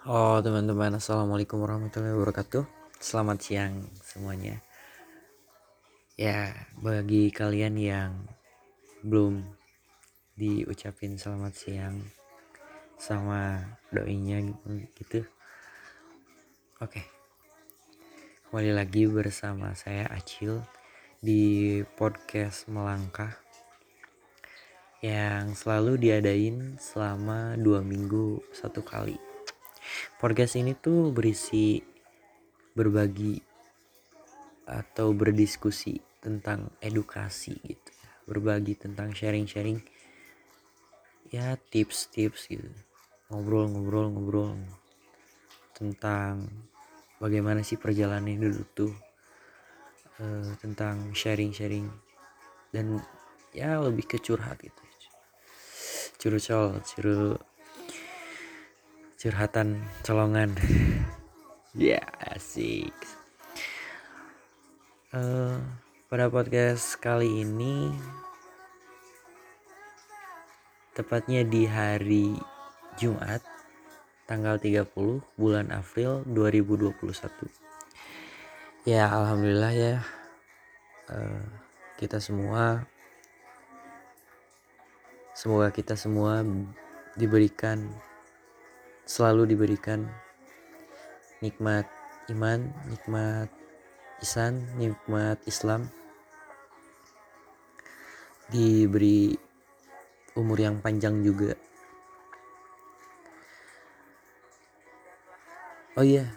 Oh teman-teman assalamualaikum warahmatullahi wabarakatuh. Selamat siang semuanya. Ya bagi kalian yang belum diucapin selamat siang Sama doinya gitu. Oke. Kembali lagi bersama saya Acil Di podcast Melangkah Yang selalu diadain selama dua minggu satu kali podcast ini tuh berisi berbagi atau berdiskusi tentang edukasi gitu berbagi tentang sharing-sharing ya tips-tips gitu. Ngobrol-ngobrol-ngobrol tentang bagaimana sih perjalanan hidup tuh eh, tentang sharing-sharing dan ya lebih ke curhat gitu. Curcol curu curhatan colongan. Ya asik. Eh, pada podcast kali ini tepatnya di hari Jumat tanggal 30 bulan April 2021 ya alhamdulillah ya. Eh, kita semua semoga kita semua diberikan selalu diberikan nikmat iman, nikmat isan, nikmat Islam, diberi umur yang panjang juga. Oh iya,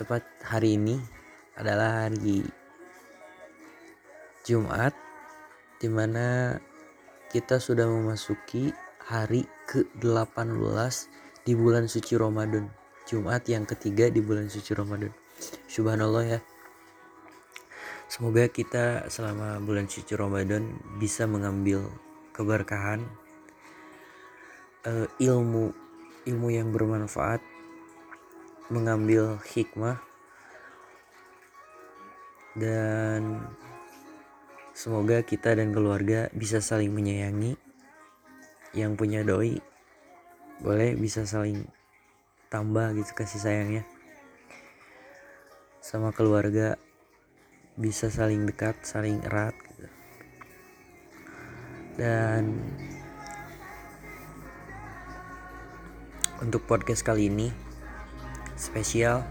tepat hari ini adalah hari Jumat di mana kita sudah memasuki hari ke-18 di bulan suci Ramadan. Jumat yang ketiga di bulan suci Ramadan. Subhanallah ya. Semoga kita selama bulan suci Ramadan bisa mengambil keberkahan eh, ilmu ilmu yang bermanfaat, mengambil hikmah dan semoga kita dan keluarga bisa saling menyayangi yang punya doi boleh bisa saling tambah gitu kasih sayangnya sama keluarga bisa saling dekat saling erat gitu. dan untuk podcast kali ini spesial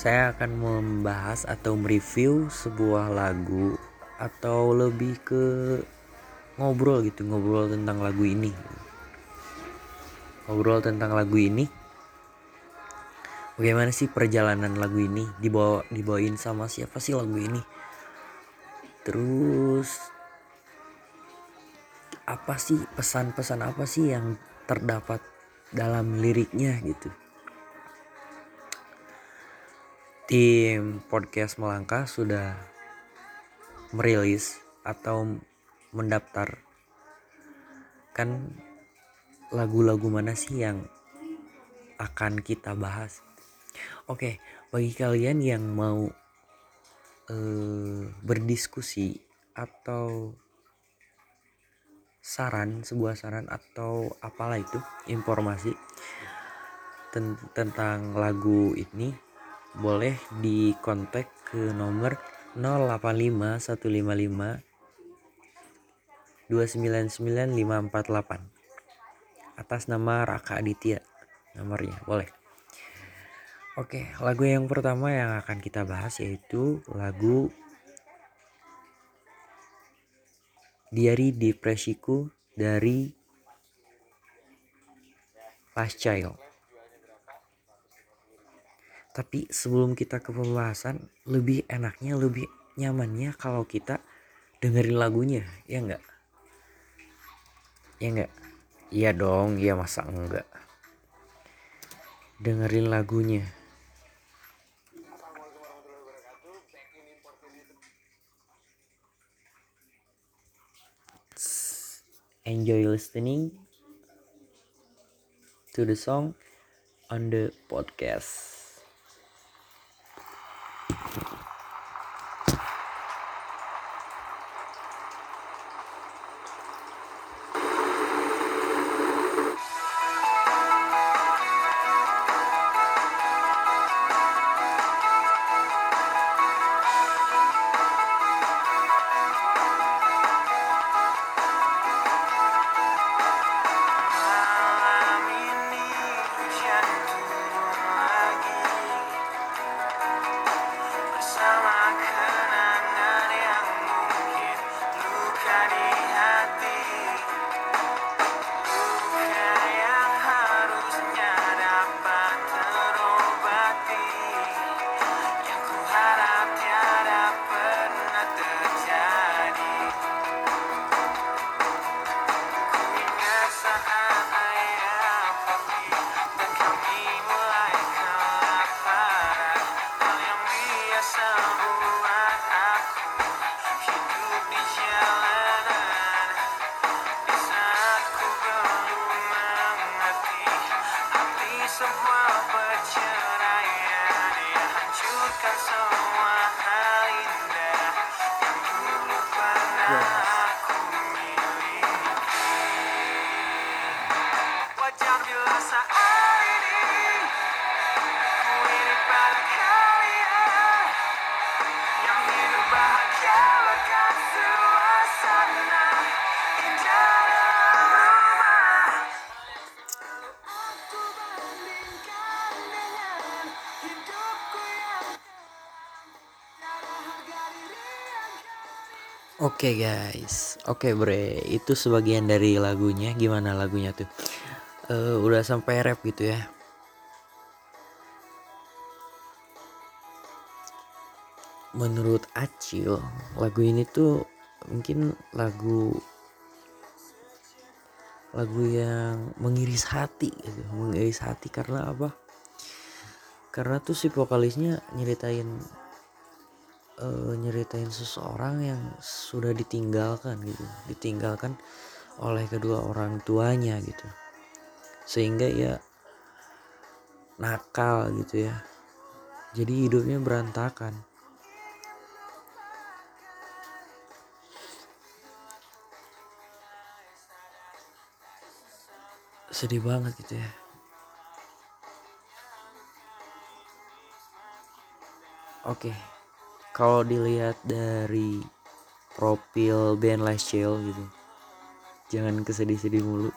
saya akan membahas atau mereview sebuah lagu atau lebih ke ngobrol gitu ngobrol tentang lagu ini ngobrol tentang lagu ini. Bagaimana sih perjalanan lagu ini? Dibawa dibawain sama siapa sih lagu ini? Terus apa sih pesan-pesan apa sih yang terdapat dalam liriknya gitu? Tim podcast melangkah sudah merilis atau mendaftar kan lagu-lagu mana sih yang akan kita bahas? Oke, bagi kalian yang mau uh, berdiskusi atau saran, sebuah saran atau apalah itu informasi ten tentang lagu ini boleh di kontak ke nomor 085 155 299 atas nama Raka Aditya nomornya boleh Oke, lagu yang pertama yang akan kita bahas yaitu lagu Diari Depresiku dari Last Child. Tapi sebelum kita ke pembahasan, lebih enaknya, lebih nyamannya kalau kita dengerin lagunya, ya enggak? Ya enggak? Iya dong, iya masa enggak? Dengerin lagunya. enjoy listening to the song on the podcast. Oke guys, oke bre, itu sebagian dari lagunya. Gimana lagunya tuh? Eh, udah sampai rap gitu ya. Menurut Acil, lagu ini tuh mungkin lagu lagu yang mengiris hati gitu. Mengiris hati karena apa? Karena tuh si vokalisnya nyeritain eh, nyeritain seseorang yang sudah ditinggalkan gitu. Ditinggalkan oleh kedua orang tuanya gitu. Sehingga ya nakal gitu ya. Jadi hidupnya berantakan. Sedih banget gitu ya. Oke, kalau dilihat dari profil band Last Chill gitu, jangan kesedih-sedih mulu.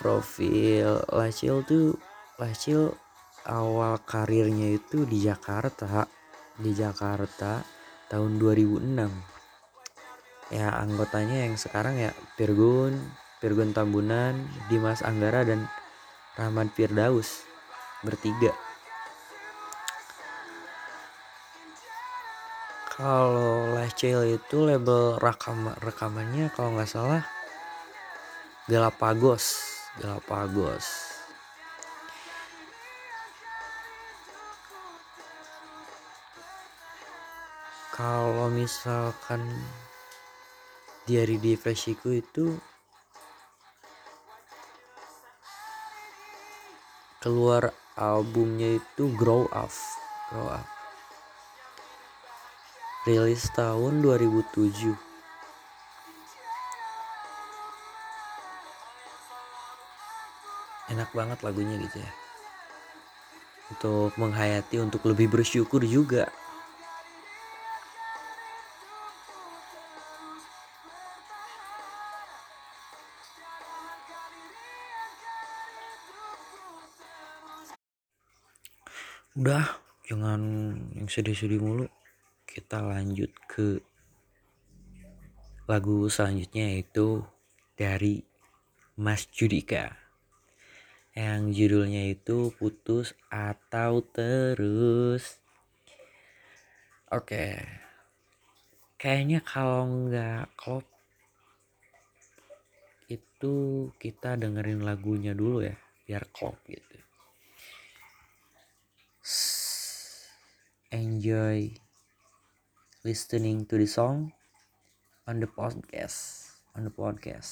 Profil Last Chill tuh, Last Chill awal karirnya itu di Jakarta, di Jakarta tahun 2006. Ya anggotanya yang sekarang ya Pirgun, Pirgun Tambunan, Dimas Anggara dan Rahmat Firdaus bertiga. Kalau Chill itu label rekam rekamannya kalau nggak salah Galapagos, Galapagos. Kalau misalkan Diary di Flashiku itu keluar albumnya itu Grow Up, Grow Up. Rilis tahun 2007. Enak banget lagunya gitu ya. Untuk menghayati, untuk lebih bersyukur juga. Udah, jangan yang sedih-sedih mulu. Kita lanjut ke lagu selanjutnya yaitu dari Mas Judika. Yang judulnya itu putus atau terus. Oke. Kayaknya kalau nggak klop itu kita dengerin lagunya dulu ya biar klop gitu. Enjoy listening to the song on the podcast on the podcast.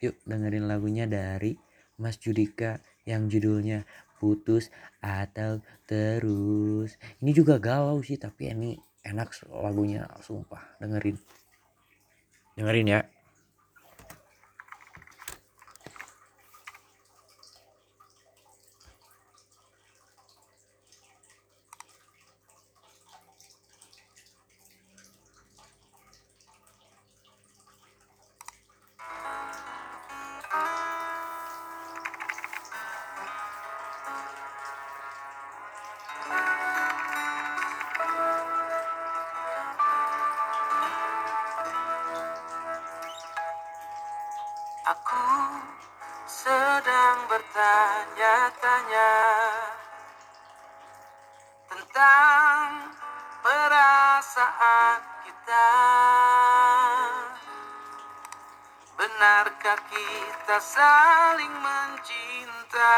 Yuk dengerin lagunya dari Mas Judika yang judulnya putus atau terus. Ini juga galau sih tapi ini enak lagunya sumpah. Dengerin. Dengerin ya sedang bertanya-tanya tentang perasaan kita. Benarkah kita saling mencinta?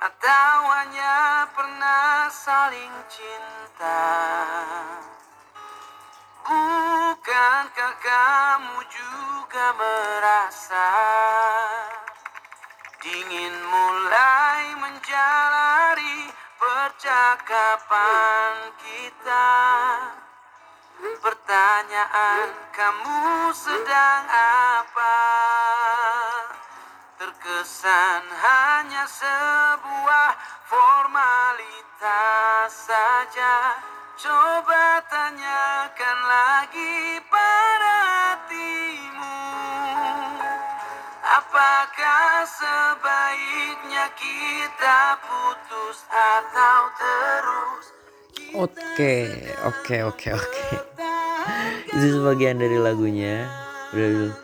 Atau hanya pernah saling cinta Bukankah kamu juga merasa Dingin mulai menjalari percakapan kita? Pertanyaan kamu sedang apa? Terkesan hanya sebuah formalitas saja Coba tanyakan lagi pada hatimu Apakah sebaiknya kita putus atau terus Oke, oke, oke, oke. Itu sebagian dari lagunya. Udah,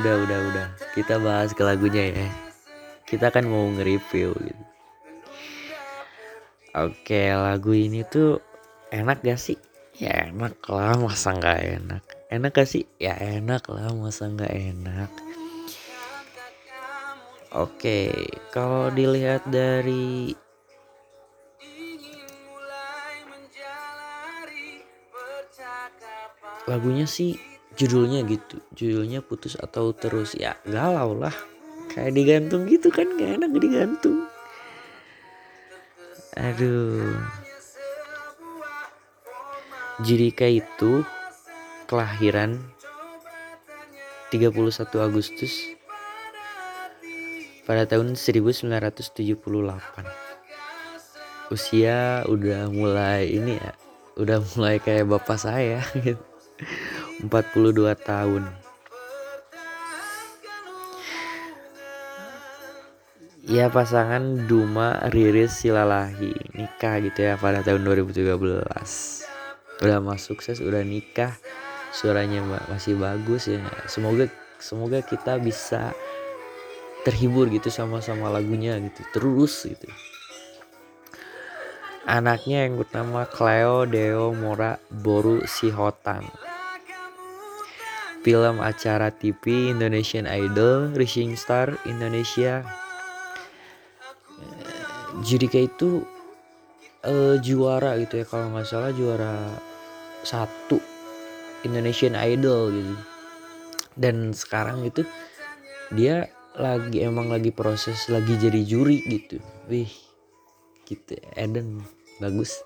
udah, udah, udah. Kita bahas ke lagunya ya. Kita kan mau nge-review gitu. Oke, lagu ini tuh enak gak sih? Ya enak lah, masa nggak enak? Enak gak sih? Ya enak lah, masa nggak enak? Oke, kalau dilihat dari lagunya sih judulnya gitu judulnya putus atau terus ya galau lah kayak digantung gitu kan gak enak digantung aduh Judika itu kelahiran 31 Agustus pada tahun 1978 usia udah mulai ini ya udah mulai kayak bapak saya gitu 42 tahun. Ya pasangan Duma Riris Silalahi nikah gitu ya pada tahun 2013 Udah masuk sukses udah nikah. Suaranya masih bagus ya. Semoga semoga kita bisa terhibur gitu sama-sama lagunya gitu terus gitu. Anaknya yang bernama Cleo Deo Mora Boru Sihotang film acara TV Indonesian Idol Rising Star Indonesia. Judika itu uh, juara gitu ya kalau nggak salah juara satu Indonesian Idol gitu. Dan sekarang itu dia lagi emang lagi proses lagi jadi juri gitu. Wih gitu Eden bagus.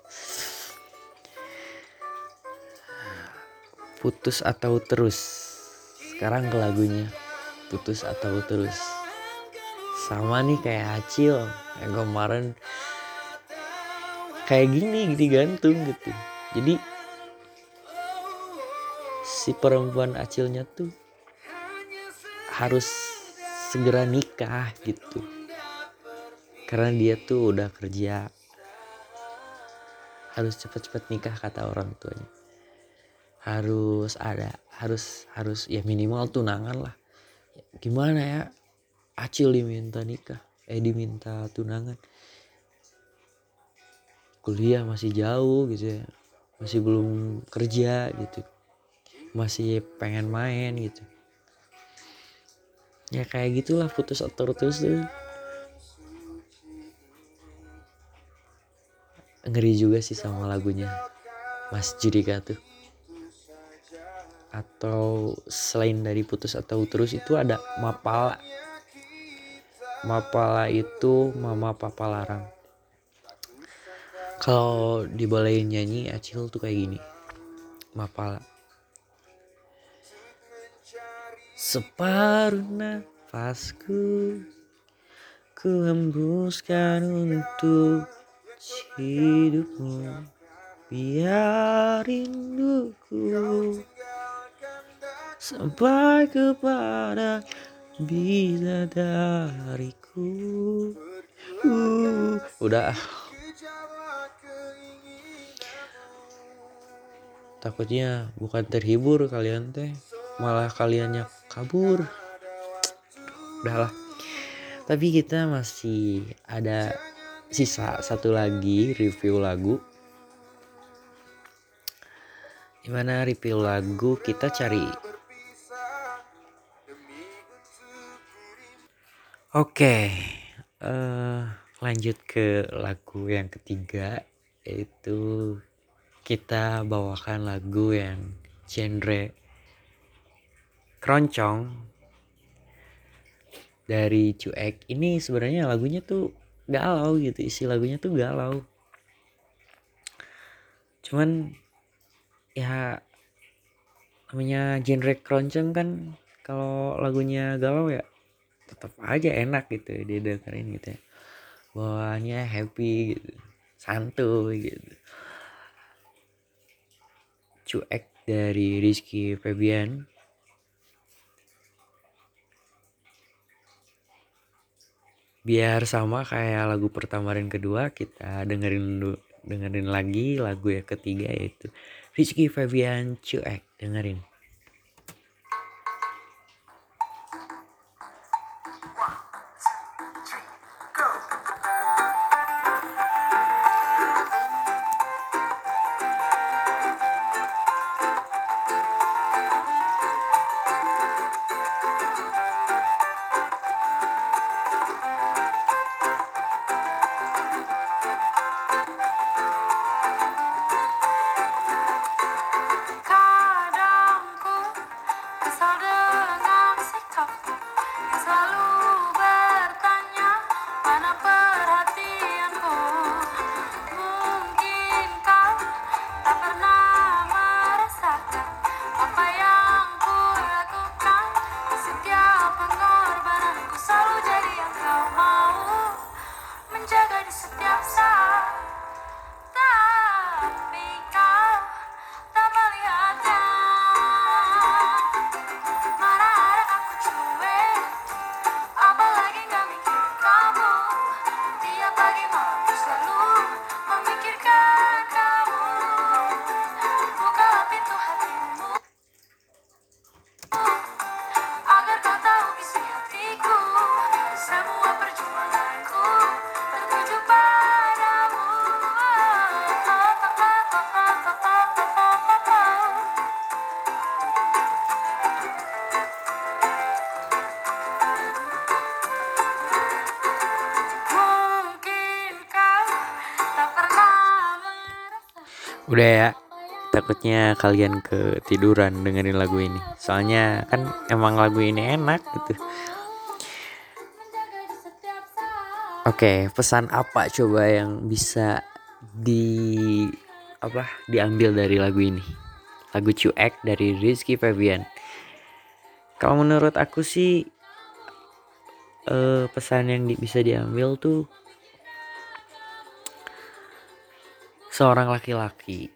Putus atau terus? Sekarang ke lagunya putus atau terus? Sama nih kayak Acil yang kemarin. Kayak gini digantung gitu. Jadi si perempuan Acilnya tuh harus segera nikah gitu. Karena dia tuh udah kerja harus cepat-cepat nikah kata orang tuanya. Harus ada harus harus ya minimal tunangan lah. Gimana ya Acil diminta nikah eh diminta tunangan. Kuliah masih jauh gitu ya masih belum kerja gitu masih pengen main gitu. Ya kayak gitulah putus terus tuh. Ngeri juga sih sama lagunya Mas Judika tuh. Atau selain dari putus atau terus itu ada mapala. Mapala itu mama papa larang. Kalau dibolehin nyanyi acil tuh kayak gini. Mapala separuh nafasku ku hembuskan untuk hidupmu. Biar rinduku sampai kepada bidadariku. Uh, udah. Takutnya bukan terhibur kalian teh malah kaliannya kabur. Udahlah. Tapi kita masih ada sisa satu lagi review lagu. Di mana review lagu kita cari? Oke, uh, lanjut ke lagu yang ketiga yaitu kita bawakan lagu yang genre keroncong dari cuek. Ini sebenarnya lagunya tuh galau gitu isi lagunya tuh galau. Cuman ya namanya genre keroncong kan kalau lagunya galau ya tetap aja enak gitu didengerin gitu ya. Bawaannya happy gitu santuy gitu. Cuek dari Rizky Febian biar sama kayak lagu pertama dan kedua kita dengerin dengerin lagi lagu yang ketiga yaitu Rizky Febian cuek. Dengerin udah ya takutnya kalian ketiduran dengerin lagu ini soalnya kan emang lagu ini enak gitu Oke, pesan apa coba yang bisa di apa diambil dari lagu ini? Lagu Cuek dari Rizky Febian. Kalau menurut aku sih eh, pesan yang di- bisa diambil tuh seorang laki-laki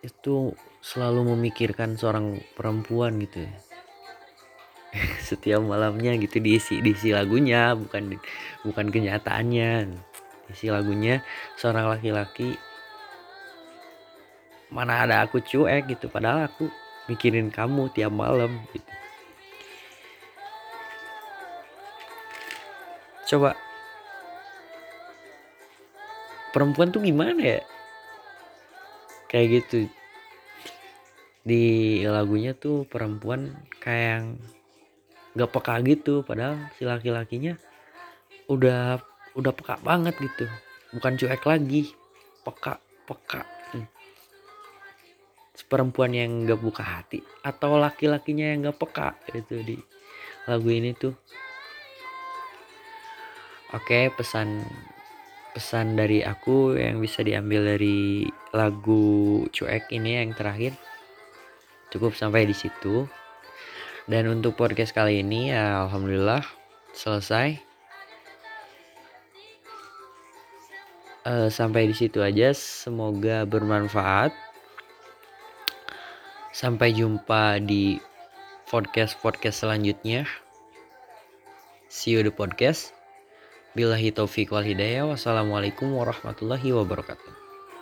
itu selalu memikirkan seorang perempuan gitu ya. Setiap malamnya gitu diisi diisi lagunya bukan bukan kenyataannya. Isi lagunya seorang laki-laki mana ada aku cuek gitu padahal aku mikirin kamu tiap malam gitu. Coba perempuan tuh gimana ya kayak gitu. Di lagunya tuh perempuan kayak yang gak peka gitu padahal si laki-lakinya udah udah peka banget gitu. Bukan cuek lagi peka peka. Hmm. Perempuan yang gak buka hati atau laki-lakinya yang gak peka itu di lagu ini tuh. Oke pesan pesan dari aku yang bisa diambil dari lagu cuek ini yang terakhir. Cukup sampai di situ. Dan untuk podcast kali ini ya alhamdulillah selesai. Eh, sampai di situ aja. Semoga bermanfaat. Sampai jumpa di podcast podcast selanjutnya. See you the podcast Billahi taufiq wal hidayah. Wassalamualaikum warahmatullahi wabarakatuh